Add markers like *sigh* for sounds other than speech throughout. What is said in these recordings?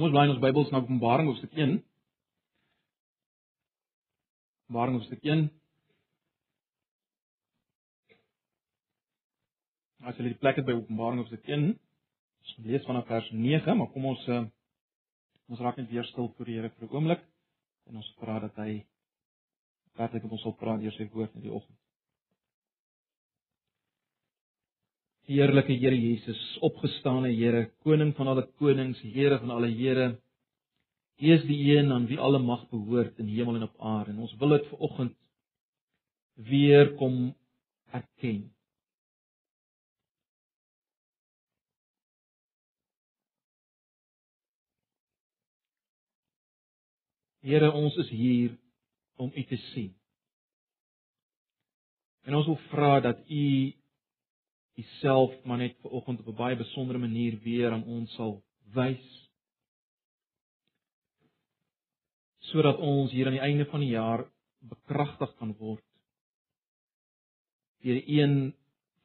Kom ons blaai ons Bybels na Openbaring hoofstuk 1. Openbaring hoofstuk 1. As jy die plek het by Openbaring hoofstuk 1, ons lees vanaf vers 9, maar kom ons uh, ons raak net weer stil voor die Here vir 'n oomblik en ons vra dat hy werklik met ons sal praat deur sy woord in die oggend. Heerlike Here Jesus, opgestane Here, koning van alle konings, Here van alle Here. U is die een aan wie alle mag behoort in hemel en op aarde. En ons wil dit ver oggend weer kom erken. Here, ons is hier om U te sien. En ons wil vra dat U Uself maar net ver oggend op 'n baie besondere manier weer aan ons sal wys. Sodat ons hier aan die einde van die jaar bekragtig kan word deur een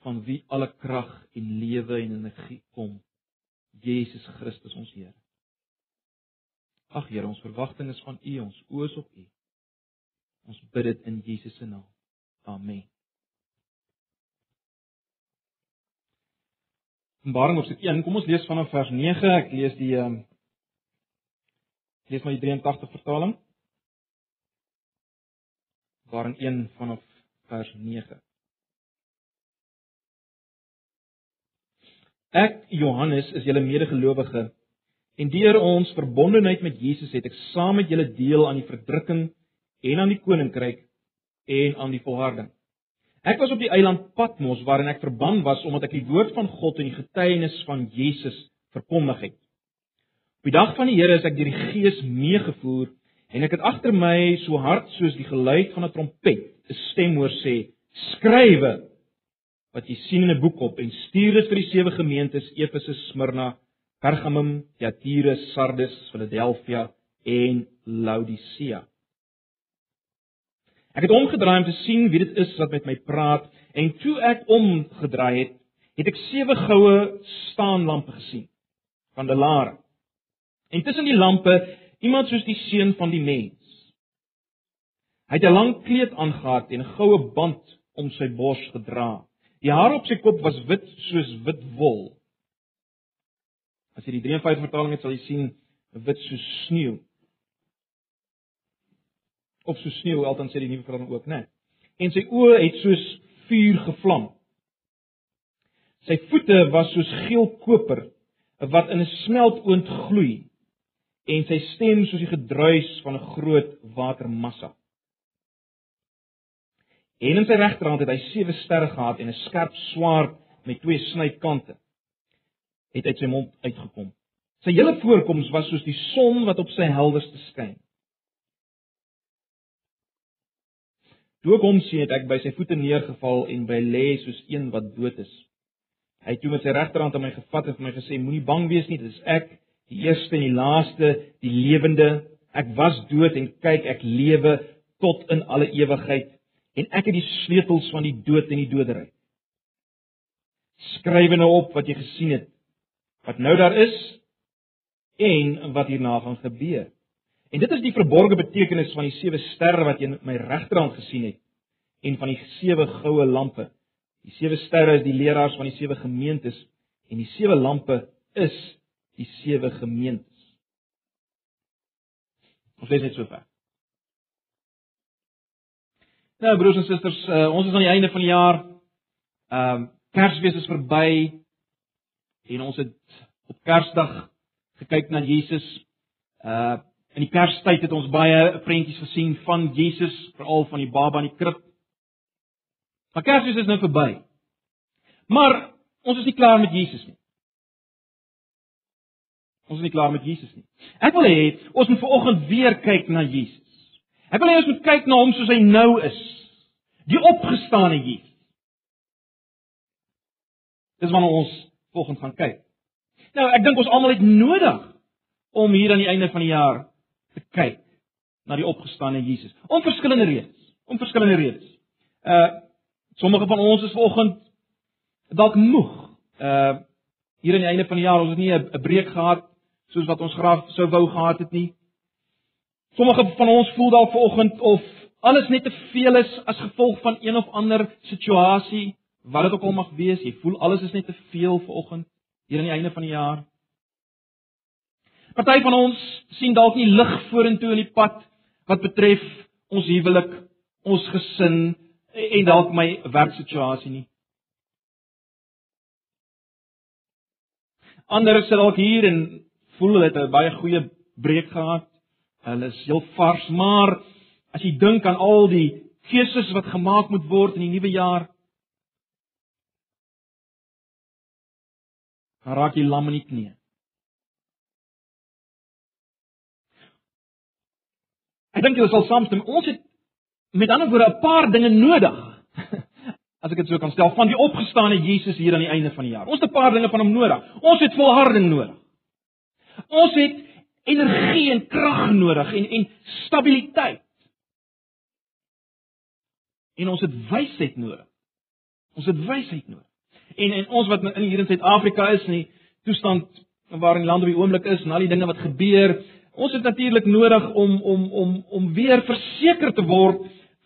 van wie alle krag en lewe en energie kom. Jesus Christus ons Here. Ag Here, ons verwagting is van U, ons oë is op U. Ons bid dit in Jesus se naam. Amen. Openbaring hoofstuk 1. Kom ons lees vanaf vers 9. Ek lees die ehm um, lees maar die 83 vertaling. Openbaring 1 vanaf vers 9. Ek Johannes is julle medegelowige en deur ons verbondenheid met Jesus het ek saam met julle deel aan die verdrukking en aan die koninkryk en aan die volharding. Ek was op die eiland Patmos waarin ek verban was omdat ek die woord van God en die getuienis van Jesus verkondig het. Op die dag van die Here is ek deur die Gees meegevoer en ek het agter my so hard soos die geluid van 'n trompet 'n stem hoor sê: "Skrywe wat jy sien in 'n boek op en stuur dit vir die sewe gemeentes: Efese, Smyrna, Pergamum, Thyatira, Sardes, Philadelphia en Laodicea." Ek het omgedraai om te sien wie dit is wat met my praat en toe ek omgedraai het, het ek sewe goue staanlampe gesien van Delare. En tussen die lampe iemand soos die seun van die mens. Hy het 'n lang kleed aangetree en 'n goue band om sy bors gedra. Die hare op sy kop was wit soos wit wol. As jy die 53 vertaling het, sal jy sien wit soos sneeu of so sneeu, althans sê die nuwe vertaling ook, né? En sy oë het soos vuur gevlam. Sy voete was soos geel koper wat in 'n smeltoond gloei en sy stem soos die gedruis van 'n groot watermassa. En in sy regterhand het hy sewe sterre gehad en 'n skerp swaard met twee snykante het uit sy mond uitgekom. Sy hele voorkoms was soos die son wat op sy helderste skyn. Toe ek hom sien, het ek by sy voete neergeval en by lê soos een wat dood is. Hy het toe met sy regterhand aan my gevat en vir my gesê: Moenie bang wees nie, dit is ek, die eerste en die laaste, die lewende. Ek was dood en kyk, ek lewe tot in alle ewigheid en ek het die sleutels van die dood en die dodery. Skryf nou op wat jy gesien het, wat nou daar is en wat hierna gaan gebeur. En dit is die verborgde betekenis van die sewe sterre wat jy in my regterhand gesien het en van die sewe goue lampe. Die sewe sterre is die leraars van die sewe gemeentes en die sewe lampe is die sewe gemeentes. Ons lees net so ver. Nou broers en susters, uh, ons is aan die einde van die jaar. Ehm uh, Kersfees is verby en ons het op Kersdag gekyk na Jesus. Uh In die Kerstyd het ons baie prentjies gesien van Jesus, veral van die baba in die krib. Maar Kersfees is nou verby. Maar ons is nie klaar met Jesus nie. Ons is nie klaar met Jesus nie. Ek wil hê ons moet vanoggend weer kyk na Jesus. Ek wil hê ons moet kyk na hom soos hy nou is. Die opgestane Jesus. Dis wanneer ons volgens gaan kyk. Nou, ek dink ons almal het nodig om hier aan die einde van die jaar te kyk na die opgestane Jesus. Om verskillende redes, om verskillende redes. Uh sommige van ons is vanoggend dalk moeg. Uh hier aan die einde van die jaar, ons het nie 'n breek gehad soos wat ons graag sou wou gehad het nie. Sommige van ons voel dalk vanoggend of alles net te veel is as gevolg van een of ander situasie, wat dit ook al mag wees. Jy voel alles is net te veel vanoggend hier aan die einde van die jaar. Party van ons sien dalk nie lig vorentoe in die pad wat betref ons huwelik, ons gesin en dalk my werksituasie nie. Ander sit dalk hier en voel hulle het 'n baie goeie breek gehad. Hulle is heel vars, maar as jy dink aan al die keuses wat gemaak moet word in die nuwe jaar, raak jy lam in die knie. Dink jy sal saamstem, ons het met ander woorde 'n paar dinge nodig. *laughs* As ek dit so kan stel, van die opgestane Jesus hier aan die einde van die jaar. Ons het 'n paar dinge van hom nodig. Ons het volharding nodig. Ons het energie en krag nodig en en stabiliteit. En ons het wysheid nodig. Ons het wysheid nodig. En en ons wat in hier in Suid-Afrika is, nie toestand waarin die land op die oomblik is en al die dinge wat gebeur, ons het natuurlik nodig om om om om weer verseker te word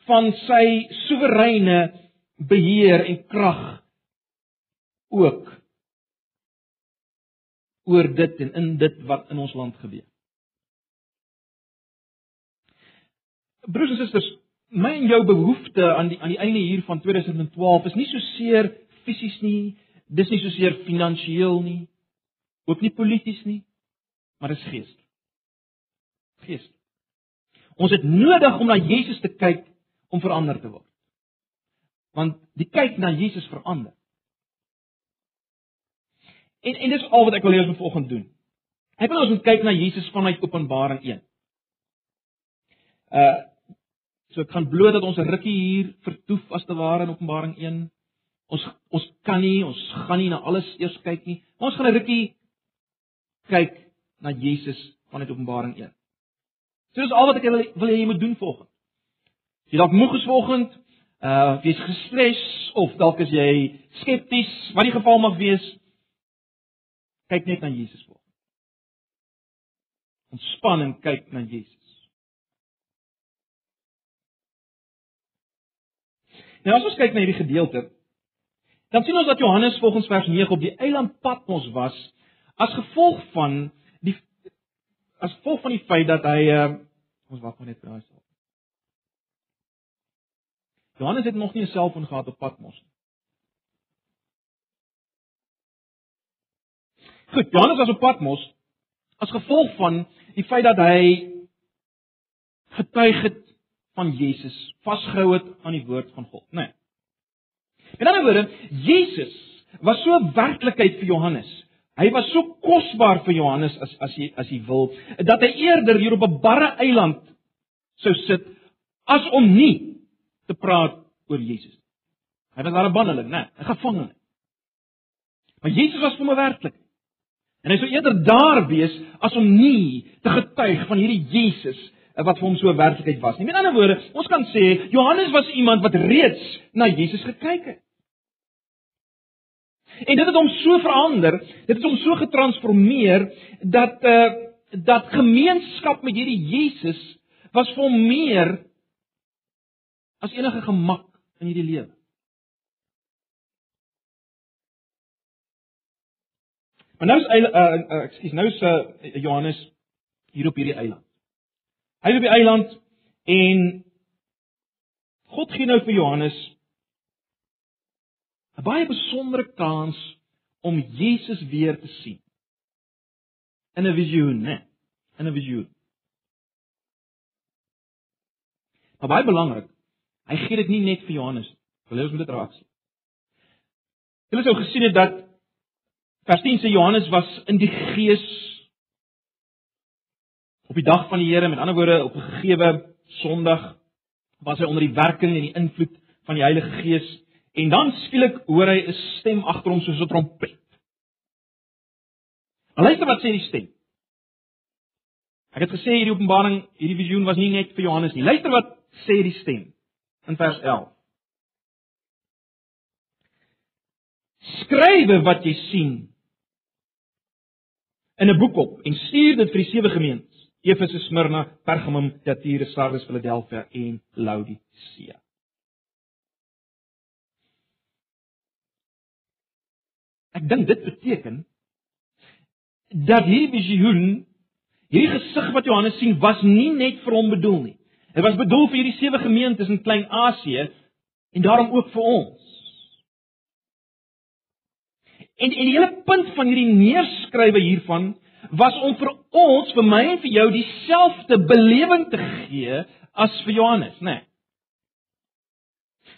van sy soewereine beheer en krag ook oor dit en in dit wat in ons land gebeur. Broers en susters, my en jou behoefte aan die aan die einde hier van 2012 is nie so seer fisies nie, dis nie so seer finansiëel nie, ook nie polities nie, maar dis gees. Gees. Ons het nodig om na Jesus te kyk om verander te word. Want die kyk na Jesus verander. En en dis al wat ek wil hê ons moet vanoggend doen. Ek wil ons moet kyk na Jesus vanuit Openbaring 1. Uh so ek gaan bloot dat ons 'n rukkie hier vertoef as te ware in Openbaring 1. Ons ons kan nie, ons gaan nie na alles eers kyk nie. Ons gaan 'n rukkie kyk na Jesus vanuit Openbaring 1. So dis al wat ek wil wil hê jy moet doen vanoggend. Jy dalk moeg is vanoggend, uh jy's gestres of dalk is jy skepties, wat die geval mag wees, kyk net na Jesus vanoggend. Ontspan en kyk na Jesus. Nou as ons kyk na hierdie gedeelte, dan sien ons dat Johannes volgens vers 9 op die eiland Patmos was as gevolg van as gevolg van die feit dat hy uh ons wag maar net vir daai Johannes het nog nie 'n selfoon gehad op Patmos nie. Goed, Johannes was op Patmos as gevolg van die feit dat hy getuig het van Jesus, vasgehou het aan die woord van God, né? Nee. In ander woorde, Jesus was so werklikheid vir Johannes. Hy was so kosbaar vir Johannes as as jy as jy wil, dat hy eerder hier op 'n barre eiland sou sit as om nie te praat oor Jesus. Hy was daar 'n banneling, né? 'n gevangene. Maar Jesus was vir hom werklik. En hy sou eerder daar wees as om nie te getuig van hierdie Jesus wat vir hom so werklikheid was nie. Met ander woorde, ons kan sê Johannes was iemand wat reeds na Jesus gekyk het. En dit het hom so verander, dit het hom so getransformeer dat uh dat gemeenskap met hierdie Jesus was vir hom meer as enige gemak in hierdie lewe. Maar nou is uh, uh ekskuus, nou is uh, Johannes hier op hierdie eiland. Hy is op die eiland en God gee nou vir Johannes 'n baie besondere kans om Jesus weer te sien. In 'n visioen, né? In 'n visioen. Maar baie belangrik, Hy gee dit nie net vir Johannes nie. Wil jy ons moet dit raak sien? Julle sou gesien het dat vers 10 sê Johannes was in die gees op die dag van die Here, met ander woorde op 'n gegeewe Sondag was hy onder die werking en die invloed van die Heilige Gees en dan skielik hoor hy 'n stem agter hom soos 'n trompet. En luister wat sê die stem. Ek het gesê hierdie openbaring, hierdie visioen was nie net vir Johannes nie. Luister wat sê die stem in vers 11. Skrywe wat jy sien in 'n boek op en stuur dit vir die sewe gemeentes: Efese, Smyrna, Pergamum, Thyatira, Sardes, Philadelphia en Laodicea. Ek dink dit beteken dat hierdie visioen, hierdie gesig wat Johannes sien, was nie net vir hom bedoel nie. Dit was bedoel vir hierdie sewe gemeentes in Klein-Asië en daarom ook vir ons. En en die hele punt van hierdie neerskrywe hiervan was om vir ons, vir my en vir jou dieselfde belewing te gee as vir Johannes, né? Nee.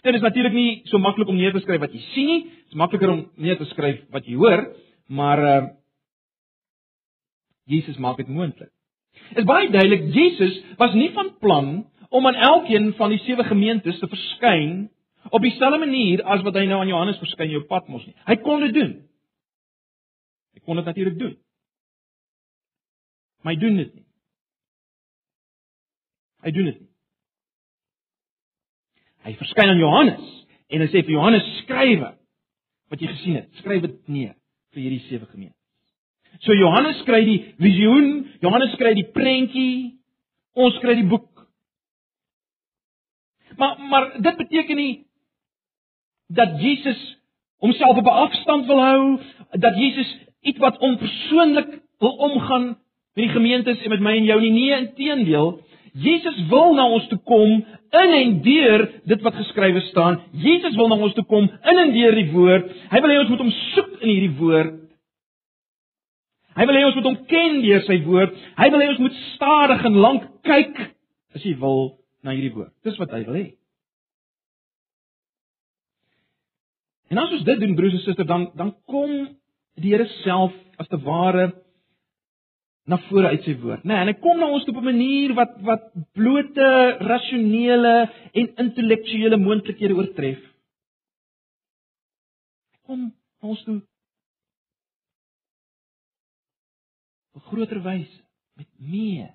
Dit is natuurlik nie so maklik om neer te skryf wat jy sien nie. Dit is makliker om neer te skryf wat jy hoor, maar uh Jesus maak dit moontlik. Is baie duidelik Jesus was nie van plan om aan elkeen van die sewe gemeentes te verskyn op dieselfde manier as wat hy nou aan Johannes verskyn jou pad mos nie. Hy kon dit doen. Hy kon dit natuurlik doen. Maar hy doen dit nie. Hy doen dit nie. Hy verskyn aan Johannes en hy sê vir Johannes skrywe wat jy gesien het. Skryf dit neer vir hierdie sewe gemeentes. So Johannes skryf die visioen, Johannes skryf die prentjie, ons skryf die boek. Maar maar dit beteken nie dat Jesus homself op 'n afstand wil hou, dat Jesus iets wat onpersoonlik wil omgaan met die gemeentes en met my en jou nie. Nee, inteendeel, Jesus wil na ons toe kom in en deur dit wat geskrywe staan. Jesus wil na ons toe kom in en deur die woord. Hy wil hê ons moet hom soek in hierdie woord. Hy wil hê ons moet hom ken deur sy woord. Hy wil hê ons moet stadig en lank kyk as jy wil na hierdie woord. Dis wat hy wil hê. En as ons dit doen broers en susters dan dan kom die Here self as te ware na vore uit sy woord, né? Nee, en hy kom na ons op 'n manier wat wat blote rasionele en intellektuele moontlikhede oortref. Kom ons toe op groter wyse met meer.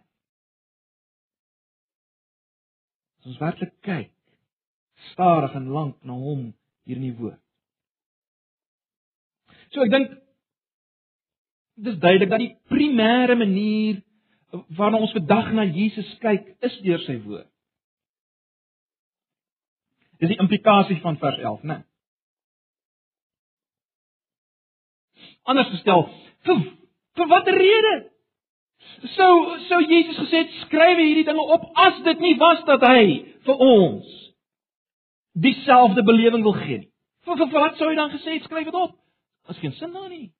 As ons werklik kyk stadig en lank na hom hier in die woord. So ek dink dis duidelik dat die primêre manier waarna ons vandag na Jesus kyk, is deur sy woord. Dis die implikasie van vers 11, né? Anders gestel, vir, vir watter rede? Sou sou Jesus gesê het skryf hierdie dinge op as dit nie was dat hy vir ons dieselfde belewing wil gee nie. Vir, vir wat sou hy dan gesê het skryf dit op? As geen sin daar nie.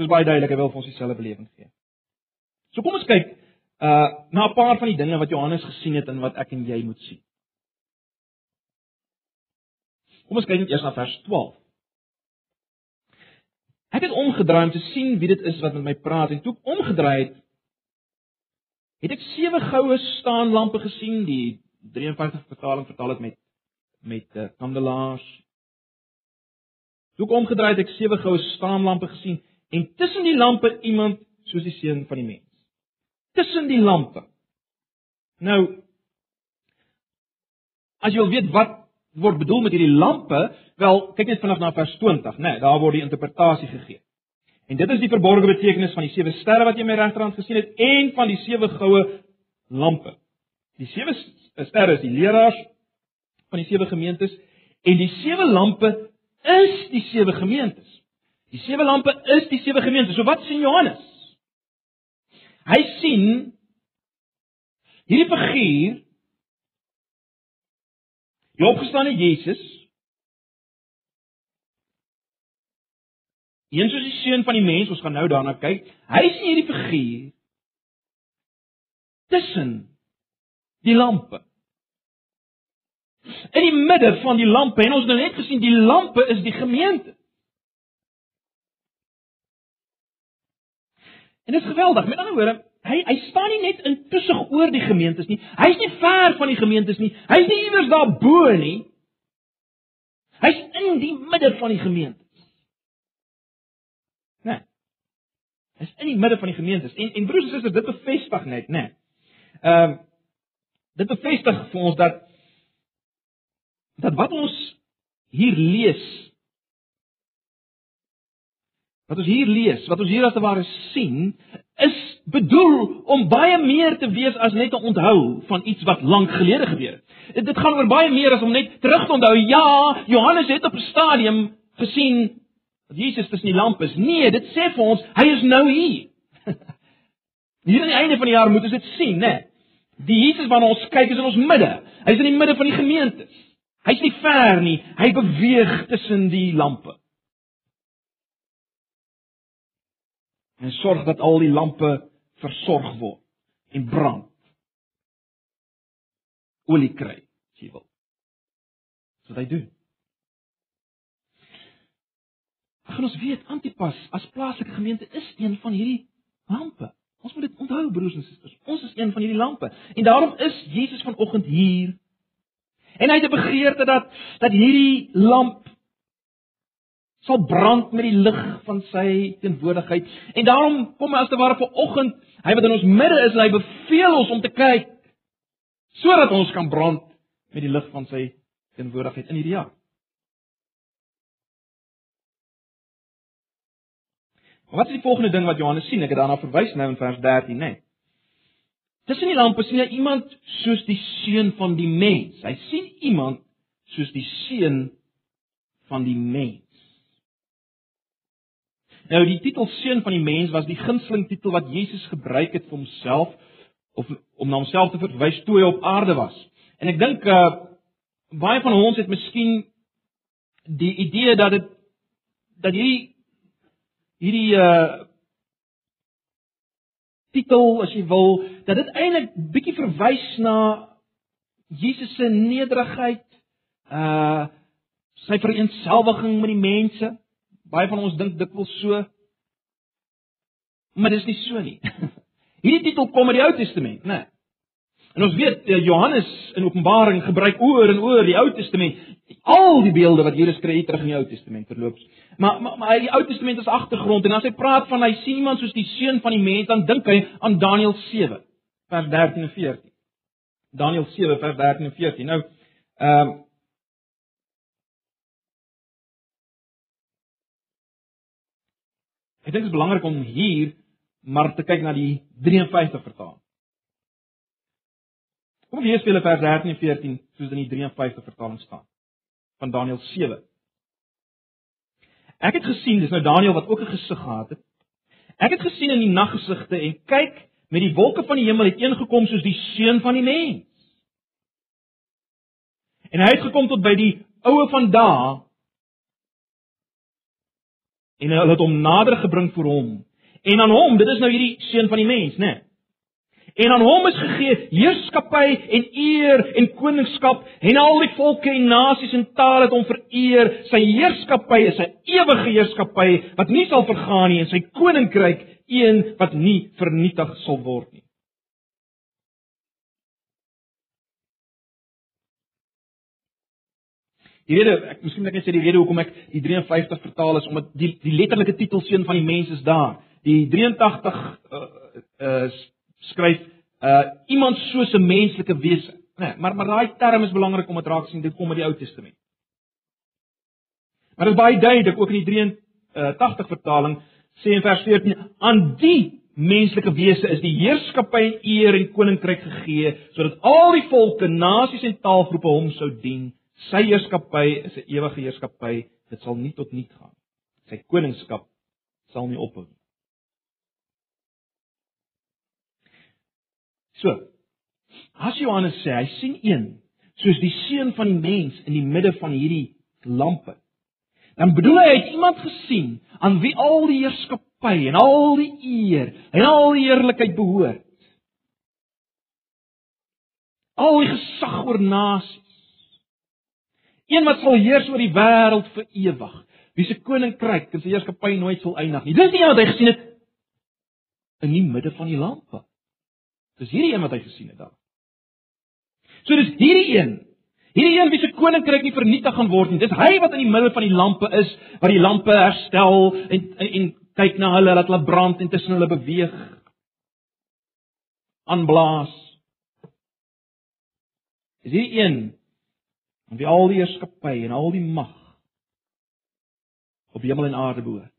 Dit is baie duidelik hy wil vir ons dieselfde belewing gee. So kom ons kyk uh na 'n paar van die dinge wat Johannes gesien het en wat ek en jy moet sien. Kom ons kyk net eers na vers 12. Ek het omgedraai om te sien wie dit is wat met my praat en toe ek omgedraai het, het ek sewe goue staanlampe gesien, die 53 vertaling vertaal dit met met uh, kandelaars. Toe ek omgedraai het, ek sewe goue staanlampe gesien en tussen die lampe iemand soos die seun van die mens. Tussen die lampe. Nou as jy wil weet wat word bedoel met hierdie lampe, wel kyk net vanaf na vers 20, né? Nee, daar word die interpretasie gegee. En dit is die verborgde betekenis van die sewe sterre wat jy my regterhand gesien het en van die sewe goue lampe. Die sewe sterre is die leraars van die sewe gemeentes en die sewe lampe is die sewe gemeentes. Die sewe lampe is die sewe gemeentes. So wat sien Johannes? Hy sien hierdie figuur die opgestane Jesus Een soos die seun van die mens, ons gaan nou daarna kyk. Hy sien hierdie figuur tussen die lampe. In die midde van die lampe en ons het nou net gesien die lampe is die gemeente. En dit is geweldig. Met ander woorde, hy hy staan nie net intussen oor die gemeentes nie. Hy's nie ver van die gemeentes nie. Hy's nie iewers daarbo nie. Hy's in die midde van die gemeentes. Né? Nee. Hy's in die midde van die gemeentes. En en broers en susters, dit bevestig net, né? Nee. Ehm um, dit bevestig vir ons dat dat wat ons hier lees wat ons hier lees, wat ons hier as te ware sien, is bedoel om baie meer te wees as net 'n onthou van iets wat lank gelede gebeur het. Dit, gaan oor baie meer as om net terug te onthou. Ja, Johannes het op 'n stadium gesien dat Jesus tussen die lampe is. Nee, dit sê vir ons hy is nou hier. *laughs* hier aan die einde van die jaar moet ons dit sien, né? Die Jesus waarna ons kyk is in ons midde. Hy's in die midde van die gemeentes. Hy's nie ver nie. Hy beweeg tussen die lampe. En sorg dat al die lampe versorg word en brand. Olie kry, as jy wil. Dis wat hy doen. Ag ons weet Antipas as plaaslike gemeente is een van hierdie lampe. Ons moet dit onthou broers en susters. Ons is een van hierdie lampe. En daarom is Jesus vanoggend hier. En hy het 'n begeerte dat dat hierdie lamp sal brand met die lig van sy teenwoordigheid. En daarom kom hy as te ware vanoggend, hy wat in ons midde is, hy beveel ons om te kyk sodat ons kan brand met die lig van sy teenwoordigheid in hierdie jaar. Wat is die volgende ding wat Johannes sien? Ek het daarna verwys nou in vers 13, né? Nee. Tussen die lampe sien hy iemand soos die seun van die mens. Hy sien iemand soos die seun van die mens. Nou die titel seun van die mens was die gunsteling titel wat Jesus gebruik het vir homself of om na homself te verwys toe hy op aarde was. En ek dink uh baie van ons het miskien die idee dat dit dat hierdie hierdie uh titel as jy wil dat dit eintlik bietjie verwys na Jesus se nederigheid uh sy vereenselwiging met die mense baie van ons dink dikwels so maar dis nie so nie *laughs* hierdie titel kom uit die Ou Testament nê nee. En ons weet eh, Johannes in Openbaring gebruik oor en oor die Ou Testament. Al die beelde wat hier geskryf terug in die Ou Testament verloops. Maar maar, maar die Ou Testament is agtergrond en as hy praat van hy sien iemand soos die seun van die mens, dan dink hy aan Daniël 7 vers 13 en 14. Daniël 7 vers 13 en 14. Nou ehm um, Ek dink dit is belangrik om hier maar te kyk na die 53 vertaling. Kom lees julle vers 13 en 14 soos in die 53 vertaling staan van Daniël 7. Ek het gesien, dis nou Daniël wat ook 'n gesig gehad het. Ek het gesien in die naggesigte en kyk, met die wolke van die hemel het een gekom soos die seun van die mens. En hy het gekom tot by die oue van dae en hulle het hom nader gebring voor hom. En aan hom, dit is nou hierdie seun van die mens, né? Nee, En aan hom is gegee heerskappy en eer en koningskap en al die volke en nasies en tale het hom vereer. Sy heerskappy is 'n ewige heerskappy wat nie sal vergaan nie en sy koninkryk een wat nie vernietig sal word nie. Die rede, ek miskien net sê die rede hoekom ek die 53 vertaal is omdat die die letterlike titel seun van die mens is daar. Die 83 uh, uh skryf uh iemand soos 'n menslike wese. Nee, maar maar daai term is belangrik om dit raak sien dit kom uit die Ou Testament. Maar dit is baie duidelik ook in die 83 vertaling sê in vers 14 aan die menslike wese is die heerskappy en eer en koninkryk gegee sodat al die volke, nasies en taalgroepe hom sou dien. Sy heerskappy is 'n ewige heerskappy, dit sal nie tot niet gaan. Sy koningskap sal nie ophou nie. So. As Johannes sê hy sien een soos die seun van die mens in die midde van hierdie lampe. Dan bedoel hy hy het iemand gesien aan wie al die heerskappy en al die eer en al die heerlikheid behoort. Al die gesag oor nasies. Een wat sal heers oor die wêreld vir ewig. Wie se koninkryk en sy heerskappy nooit sal eindig nie. Dis nie wat hy gesien het in die midde van die lampe. Dis hierdie een wat hy gesien het daar. So dis hierdie een. Hierdie een wie se koninkryk nie vernietig gaan word nie. Dis hy wat in die middel van die lampe is, wat die lampe herstel en en, en kyk na hulle dat hulle brand en tussen hulle beweeg. aanblaas. Dis hierdie een wie al die heerskappy en al die mag op hemel en aarde behoort.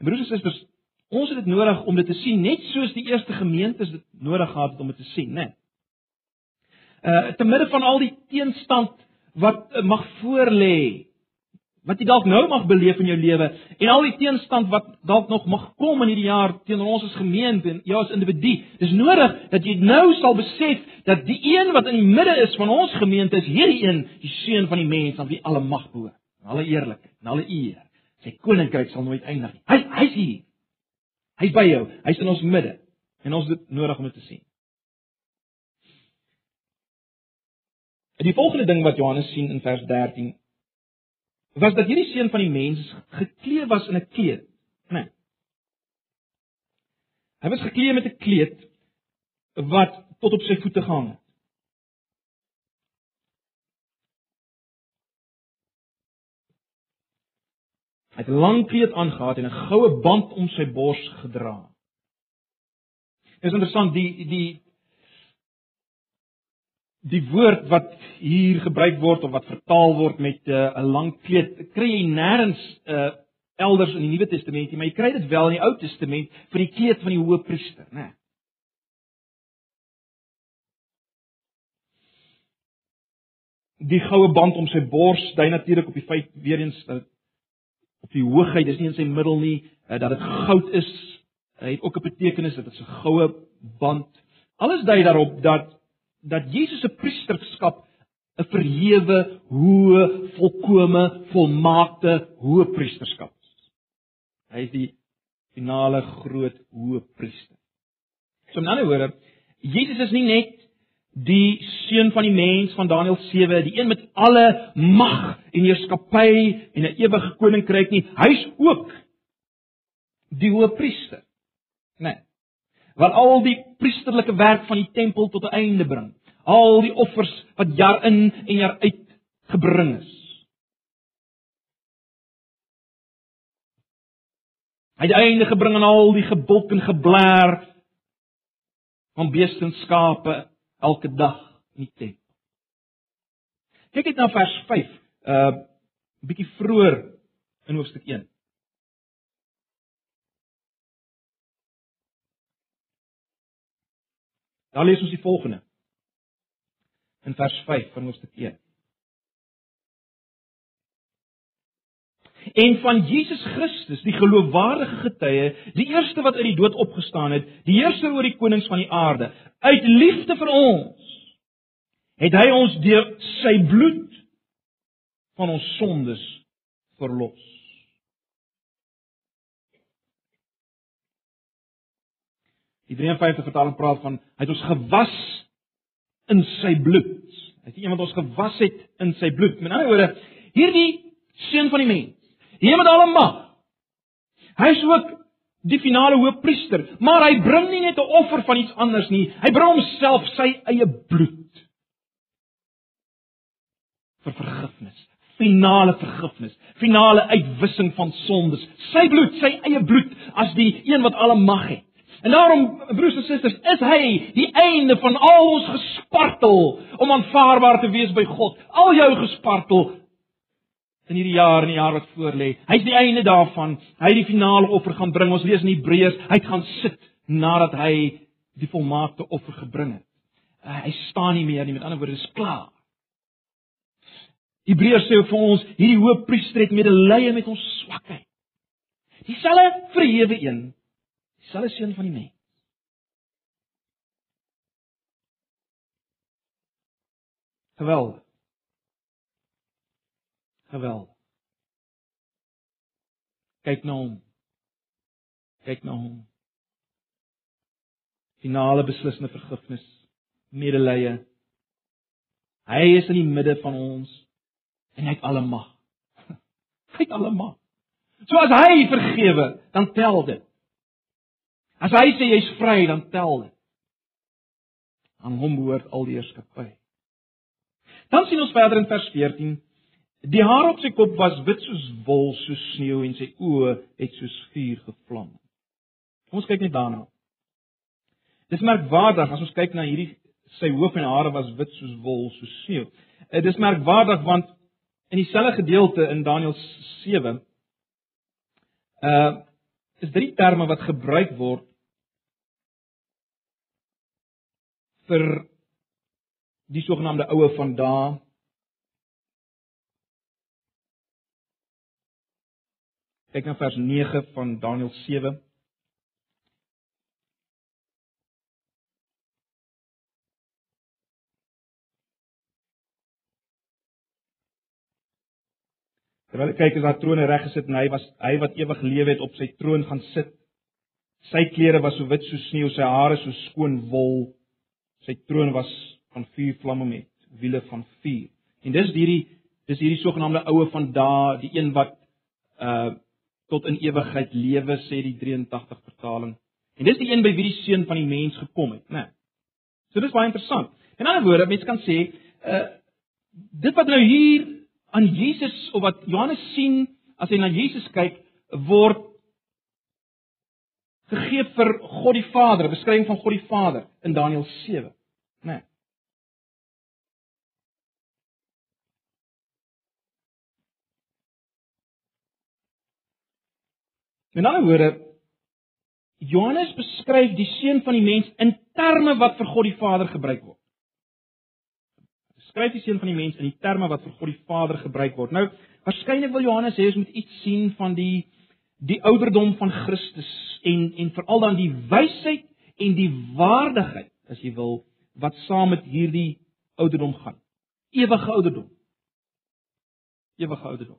En broers en susters, ons het dit nodig om dit te sien net soos die eerste gemeentes dit nodig gehad het om dit te sien, né? Nee. Uh te midde van al die teenstand wat uh, mag voorlê, wat jy dalk nou mag beleef in jou lewe en al die teenstand wat dalk nog mag kom in hierdie jaar teenoor ons as gemeente en jou as individu. Dis nodig dat jy nou sal besef dat die een wat in die midde is van ons gemeente is hierdie een, die seun van die mens aan wie alle mag behoort, alle eerlikheid en alle eer. Sy koninkryk sal nooit eindig nie. Hy hy's hier. Hy's by jou. Hy's in ons midde en ons het nodig om dit te sien. En die volgende ding wat Johannes sien in vers 13 was dat hierdie seun van die mens geklee was in 'n kleed, né? Nee. Hy was geklee met 'n kleed wat tot op sy voete gehang het. Hy het 'n lang kleed aangetree en 'n goue band om sy bors gedra. Dit is interessant die die die woord wat hier gebruik word of wat vertaal word met eh, 'n uh, lang kleed, kry jy nêrens uh, elders in die Nuwe Testament nie, maar jy kry dit wel in die Ou Testament vir die kleed van die hoëpriester, né? Nee. Die goue band om sy bors dui natuurlik op die feit weer eens dat op die hoogheid, dis nie in sy middel nie, uh, dat dit goud is. Hy het ook 'n betekenis dat dit 'n goue band. Alles dui daarop dat dat Jesus se priesterskap 'n verhewe, hoë, volkomme, volmaakte hoë priesterskap is. Hy is die finale groot hoë priester. So in ander woorde, Jesus is nie net die seun van die mens van Daniël 7, die een met alle mag en heerskappy en 'n ewige koninkryk nie. Hy's ook die hoë priester. Nee wat al die priesterlike werk van die tempel tot 'n einde bring. Al die offers wat jaar in en jaar uit gebring is. Hy het einde gebring aan al die gebulk en geblaar van beeste en skape elke dag in die tempel. Kyk net na vers 5, 'n uh, bietjie vroeër in hoofstuk 1. Dan lees ons die volgende. In vers 5 van hoofstuk 1. En van Jesus Christus, die geloofwaardige getuie, die eerste wat uit die dood opgestaan het, die heerser oor die konings van die aarde, uit liefde vir ons, het hy ons deur sy bloed van ons sondes verlos. Die 53 vertaling praat van hy het ons gewas in sy bloed. Hy het iemand ons gewas het in sy bloed. Met ander woorde, hierdie seun van die mens, hier met alle mag. Hy is ook die finale hoofpriester, maar hy bring nie net 'n offer van iets anders nie. Hy bring homself sy eie bloed vir vergifnis finale vergifnis, finale uitwissing van sondes. Sy bloed, sy eie bloed as die een wat alle mag het. En daarom, broers en susters, is hy die einde van al ons gespartel om aanvaarbaar te wees by God. Al jou gespartel in hierdie jaar en die jaar wat voorlê. Hy's die einde daarvan. Hy het die finale offer gaan bring. Ons lees in Hebreërs, hy gaan sit nadat hy die volmaakte offer gebring het. Uh, hy staan nie meer nie, met ander woorde, dit is klaar. Hebreërs sê vir ons, hierdie hoofpriester het medelee met ons swakheid. Dieselfde verhewe een Dieselfde seun van die mens. Geweldig. Geweldig. Kyk na hom. Kyk na hom. Finale beslissende vergifnis, medelee. Hy is in die midde van ons en hy het alle mag. *laughs* Hy het alle mag. So as hy vergewe, dan tel dit. As hy sê jy's vry, dan tel dit. Aan hom behoort al die heerskappy. Dan sien ons verder in vers 14, die haar op sy kop was wit soos wol, soos sneeu en sy oë het soos vuur gevlam. Ons kyk net daarna. Dis merkwaardig as ons kyk na hierdie sy hoof en hare was wit soos wol, soos sneeu. Dit is merkwaardig want in dieselfde gedeelte in Daniël 7 uh is drie terme wat gebruik word vir die sogenaamde oue van dae. Kyk na vers 9 van Daniël 7. Terwyl ek kyk is daar trone reg gesit en hy was hy wat ewig lewe het op sy troon gaan sit. Sy klere was so wit soos sneeu, sy hare so skoon wol. Sy troon was van vuur vlamme met wiele van vuur. En dis hierdie dis hierdie sogenaamde oue van daai, die een wat uh tot in ewigheid lewe sê die 83 vertaling. En dis die een by wie die seun van die mens gekom het, né? Nee. So dis baie interessant. In ander woorde, mense kan sê uh dit wat nou hier aan Jesus of wat Johannes sien as hy na Jesus kyk, word gegee vir God die Vader, 'n beskrywing van God die Vader in Daniël 7, né? Nee. In ander woorde, Johannes beskryf die seun van die mens in terme wat vir God die Vader gebruik word skryf die seun van die mens in die terme wat vir God die Vader gebruik word. Nou, waarskynlik wil Johannes hê ons moet iets sien van die die ouderdom van Christus en en veral dan die wysheid en die waardigheid, as jy wil, wat saam met hierdie ouderdom gaan. Ewige ouderdom. Ewige ouderdom.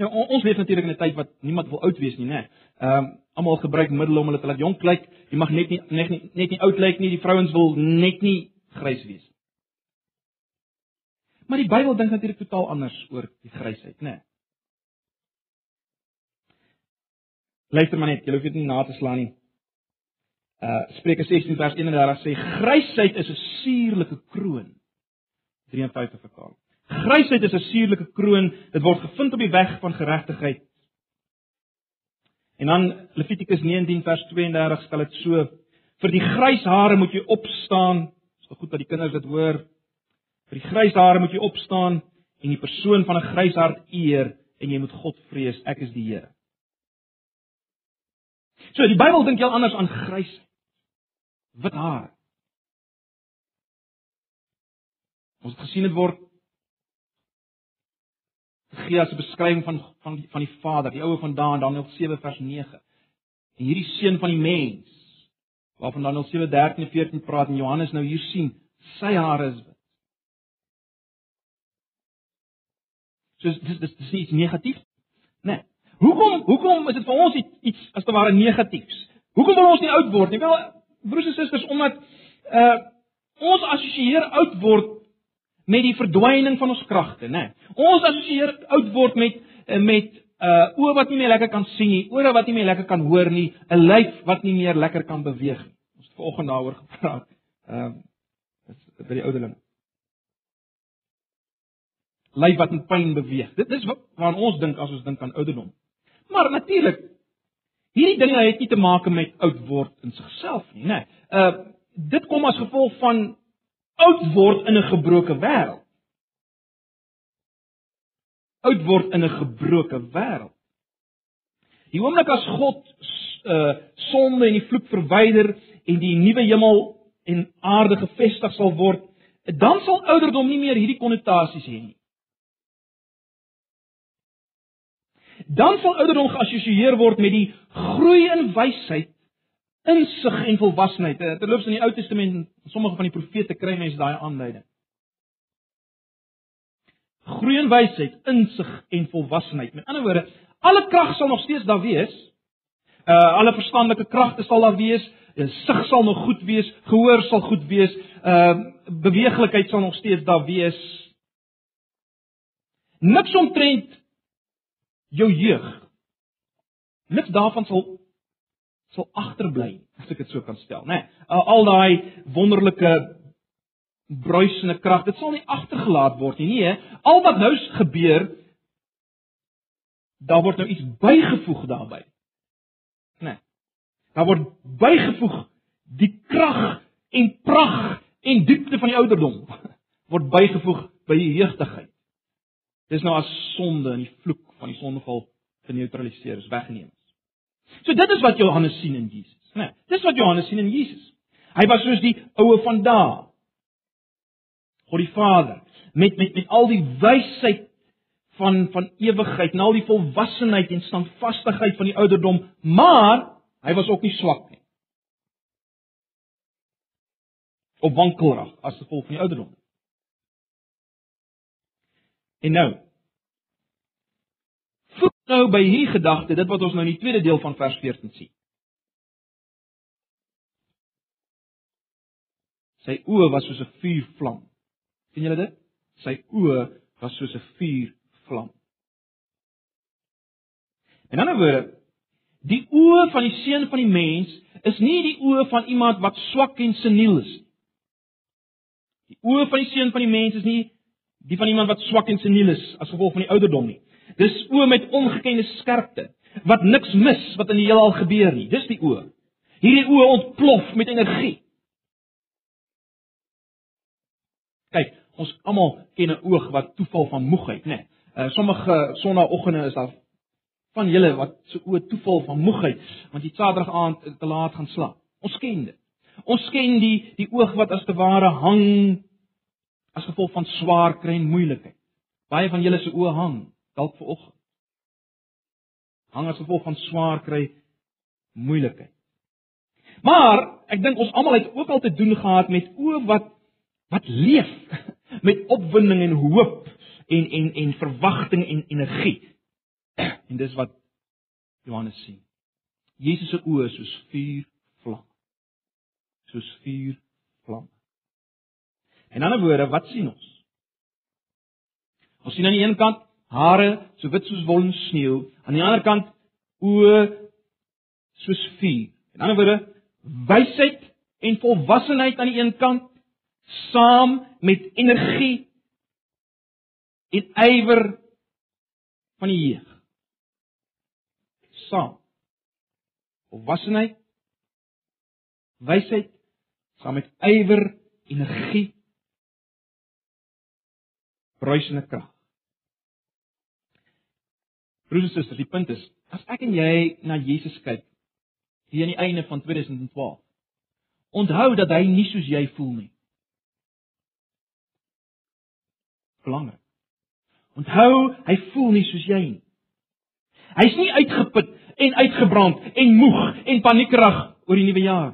Nou ons leef natuurlik in 'n tyd wat niemand wil oud wees nie, né? Ehm um, almal gebruik middele om hulle te laat jonk lyk. Jy mag net nie net nie net nie oud lyk nie. Die vrouens wil net nie grys wees. Maar die Bybel dink natuurlik totaal anders oor die grysheid, né? Luister maar net, jy hoef dit nie na te slaan nie. Uh Spreuke 16 vers 31 sê grysheid is 'n suurlike kroon. 53 vertaal. Grysheid is 'n suurlike kroon, dit word gevind op die weg van geregtigheid. En dan Levitikus 19 vers 32 stel dit so: Vir die grys hare moet jy opstaan. Dis goed dat die kinders dit hoor. Vir die grys hare moet jy opstaan en die persoon van 'n grys hart eer en jy moet God vrees. Ek is die Here. So die Bybel dink heel anders aan grys. Wit hare. Ons het gesien dit word gee as 'n beskrywing van van die van die Vader, die oue van Daan Daniël 7 vers 9. En hierdie seun van die mens waarvan Daniël 7:13 en 14 praat en Johannes nou hier sien, sy hare is wit. So dis dis dis iets negatief? Nee. Hoekom hoekom is dit vir ons iets, iets as te ware negatiefs? Hoekom wil ons nie oud word nie? Wel, broers en susters, omdat uh ons assosieer oud word met die verdwyning van ons kragte, né? Ons assosieer oud word met eh, met uh oë wat nie meer lekker kan sien nie, ore wat nie meer lekker kan hoor nie, 'n lyf wat nie meer lekker kan beweeg nie. Ons het vanoggend daaroor gepraat. Ehm uh, by die ouderling. Lyf wat in pyn beweeg. Dit is waaraan ons dink as ons dink aan ouderdom. Maar natuurlik hierdie dinge het nie te maak met oud word in sigself nie, né? Uh dit kom as gevolg van oud word in 'n gebroke wêreld. Oud word in 'n gebroke wêreld. Die oomblik as God uh sonde en die vloek verwyder en die nuwe hemel en aarde gevestig sal word, dan sal ouderdom nie meer hierdie konnotasies hê nie. Dan sal ouderdom geassosieer word met die groei in wysheid insig en volwassenheid. Eh, terloops in die Ou Testament, sommige van die profete kry mense daai aanduiding. Groei in wysheid, insig en volwassenheid. Met ander woorde, alle krag sal nog steeds daar wees. Uh alle verstandelike kragte sal daar wees. Die sig sal nog goed wees, gehoor sal goed wees, uh beweeglikheid sal nog steeds daar wees. Niks omtrent jou jeug. Niks daarvan sal sal agterbly, as ek dit so kan stel, né? Nee, al daai wonderlike bruisende krag, dit sal nie agtergelaat word nie, nee. Al wat nou gebeur, daar word nou iets bygevoeg daarbey. Né? Nee. Daar word bygevoeg die krag en pragt en diepte van die ouderdom *laughs* word bygevoeg by die jeugdigheid. Dis nou as sonde en die vloek van die sondeval geneutraliseer is, weggeneem is. So dit is wat Johannes sien in Jesus, né? Nee, dis wat Johannes sien in Jesus. Hy was soos die oue van daai. God die Vader met met met al die wysheid van van ewigheid en al die volwassenheid en standvastigheid van die ouderdom, maar hy was ook nie swak nie. Op wankelrag as gevolg van die ouderdom. En nou nou by hierdie gedagte dit wat ons nou in die tweede deel van vers 14 sien. Sy oë was soos 'n vuurvlam. sien julle dit? Sy oë was soos 'n vuurvlam. En dan word die oë van die seun van die mens is nie die oë van iemand wat swak en seniel is nie. Die oë van die seun van die mens is nie die van iemand wat swak en seniel is as gevolg van die ouderdom nie. Dis oë met ongekende skerpte wat niks mis wat in die heelal gebeur nie. Dis die oë. Hierdie oë ontplof met energie. Kyk, ons almal ken 'n oog wat toeval van moegheid, né? Nee. Uh sommige sonnaandoggende is daar van julle wat se so oë toeval van moegheid, want jy Saterdag aand te laat gaan slaap. Ons ken dit. Ons ken die die oog wat as te ware hang as gevolg van swaar kry en moeilikheid. Baie van julle se oë hang dalk ver oggend. Hang as gevolg van swaar kry moeilikheid. Maar ek dink ons almal het ook al te doen gehad met oë wat wat leef *laughs* met opwinding en hoop en en en verwagting en energie. *clears throat* En dis wat Johannes sien. Jesus se oë soos vuur vlam. Soos vuur vlam. Die ander woorde, wat sien ons? Ons sien aan die een kant hare so wit soos wol sneeu, aan die ander kant oë soos vuur. En ander woorde, wysheid en volwassenheid aan die een kant saam met energie en ywer van die jeug. Saam. Volwassenheid, wysheid saam met ywer, energie bruisende krag. Broers en susters, die punt is, as ek en jy na Jesus kyk hier aan die einde van 2012, onthou dat hy nie soos jy voel nie. Belangrik. Onthou, hy voel nie soos jy nie. Hy's nie uitgeput en uitgebrand en moeg en paniekerig oor die nuwe jaar.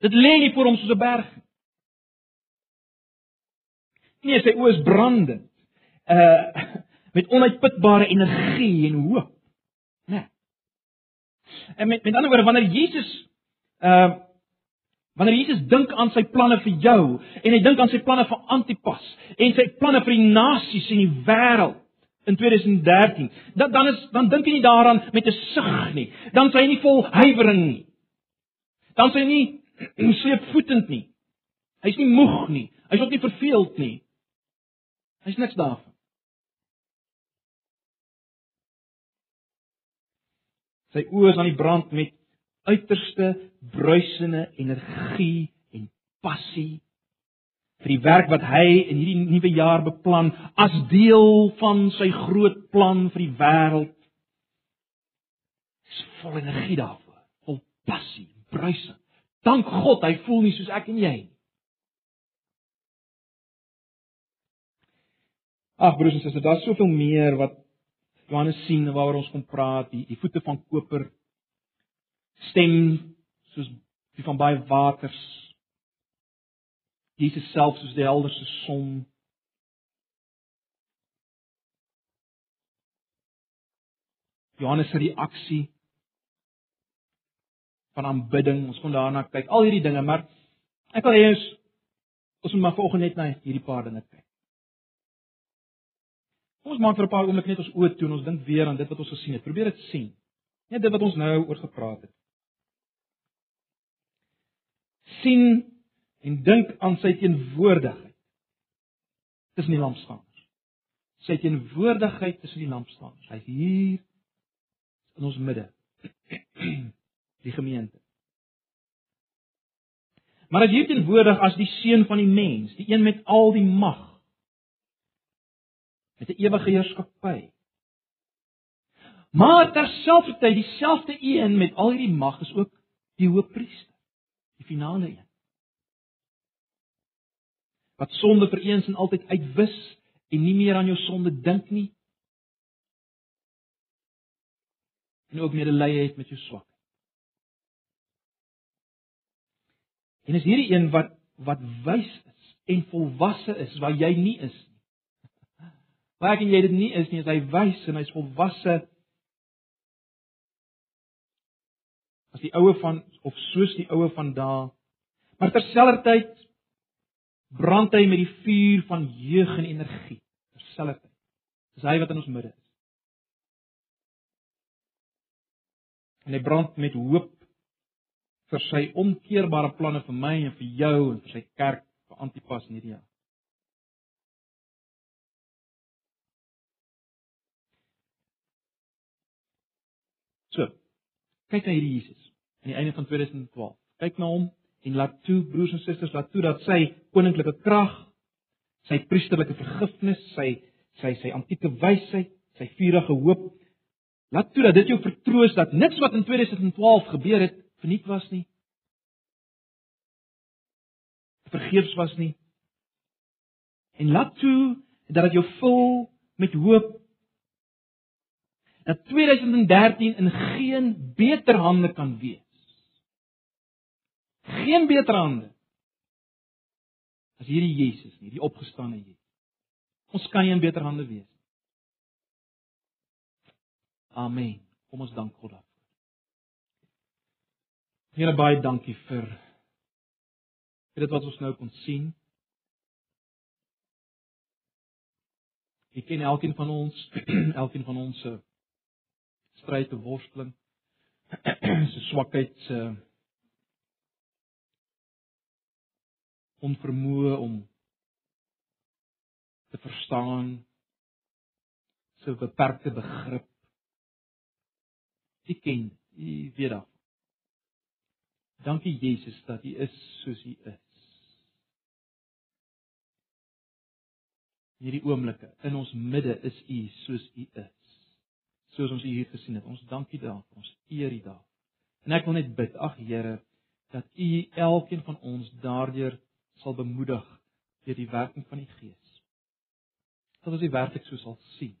Dit lê nie voor hom soos 'n berg nie. Nee, sy oë is brandend. Uh *laughs* met onuitputbare energie en hoop. Né? Nee. En met met ander woorde, wanneer Jesus uh wanneer Jesus dink aan sy planne vir jou en hy dink aan sy planne vir Antipas en sy planne vir die nasies en die wêreld in 2013, dan dan is dan dink hy nie daaraan met 'n sug nie. Dan sê hy nie vol huiwering nie. Dan sê hy nie *clears throat* sleepvoetend nie. Hy's nie moeg nie. Hy's ook nie verveeld nie. Hy's niks daarvan. Sy oë is aan die brand met uiterste bruisende energie en passie vir die werk wat hy in hierdie nuwe jaar beplan as deel van sy groot plan vir die wêreld. Hy's vol energie daarvoor, vol passie, bruisend. Dank God, hy voel nie soos ek en jy nie. Ag broers en susters, daar's soveel meer wat Johannes sien waaroor ons kom praat, die, die voete van koper, stem soos die van baie waters. Jesus self soos die helderste son. Johannes se reaksie van aanbidding, ons kon daarna kyk, al hierdie dinge, maar ek wil hê ons ons moet maar vanoggend net na hierdie paar dinge kyk. Kom ons maak vir 'n paar oomblik net ons oë toe en ons dink weer aan dit wat ons gesien het. Probeer dit sien. Net dit wat ons nou oor gepraat het. sien en dink aan sy teenwoordigheid tussen die lampstanders. Sy teenwoordigheid tussen die lampstanders. Hy's hier in ons midde. *clears throat* Die gemeente. Maar hy is teenwoordig as die seun van die mens, die een met al die mag met 'n ewige heerskappy. Maar terselfdertyd dieselfde een met al hierdie mag is ook die hoofpriester, die finale een. Wat sonde vir eens en altyd uitwis en nie meer aan jou sonde dink nie. En ook medelee het met jou swak. En is hierdie een wat wat wys is en volwasse is waar jy nie is nie. Waar ek en jy dit nie is nie, is hy wys en hy's volwasse. As die oue van of soos die oue van daai. Maar terselfdertyd brand hy met die vuur van jeug en energie. Terselfdertyd. Dis hy wat in ons midde is. En hy brand met hoop vir sy onkeerbare planne vir my en vir jou en vir sy kerk vir Antipas in hierdie jaar. So. Kyk na hierdie Jesus aan die einde van 2012. Kyk na hom en laat toe broers en susters laat toe dat sy koninklike krag, sy priesterlike vergifnis, sy sy sy antieke wysheid, sy vurige hoop laat toe dat dit jou vertroos dat niks wat in 2012 gebeur het verniet was nie. Vergeefs was nie. En laat toe dat dit jou vul met hoop dat 2013 in geen beter hande kan wees. Geen beter hande as hierdie Jesus nie, die opgestane Jesus. Ons kan nie in beter hande wees nie. Amen. Kom ons dank God daarvoor. Here baie dankie vir vir dit wat ons nou kon sien. Ek ken elkeen van ons, *clears throat* elkeen van ons se stryd en worsteling, *clears throat* se swakheid, se onvermoë om te verstaan, se beperkte begrip. Ek ken, u weet dit. Dankie Jesus dat U is soos U is. Hierdie oomblikke in ons midde is U soos U is. Soos ons U hier gesien het. Ons dankie daarvoor. Ons eer U daar. En ek wil net bid, ag Here, dat U elkeen van ons daardeur sal bemoedig deur die werking van die Gees. Dat ons dit werklik so sal sien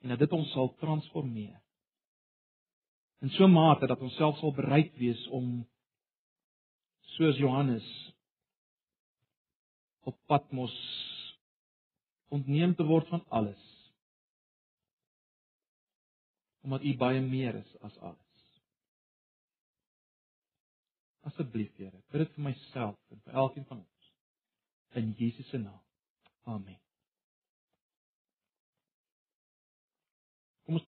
en dat dit ons sal transformeer. In so 'n mate dat ons self sal bereid wees om soos Johannes op Patmos ontneem te word van alles omdat u baie meer is as alles. Asseblief Here, bid dit vir myself en vir elkeen van ons in Jesus se naam. Amen.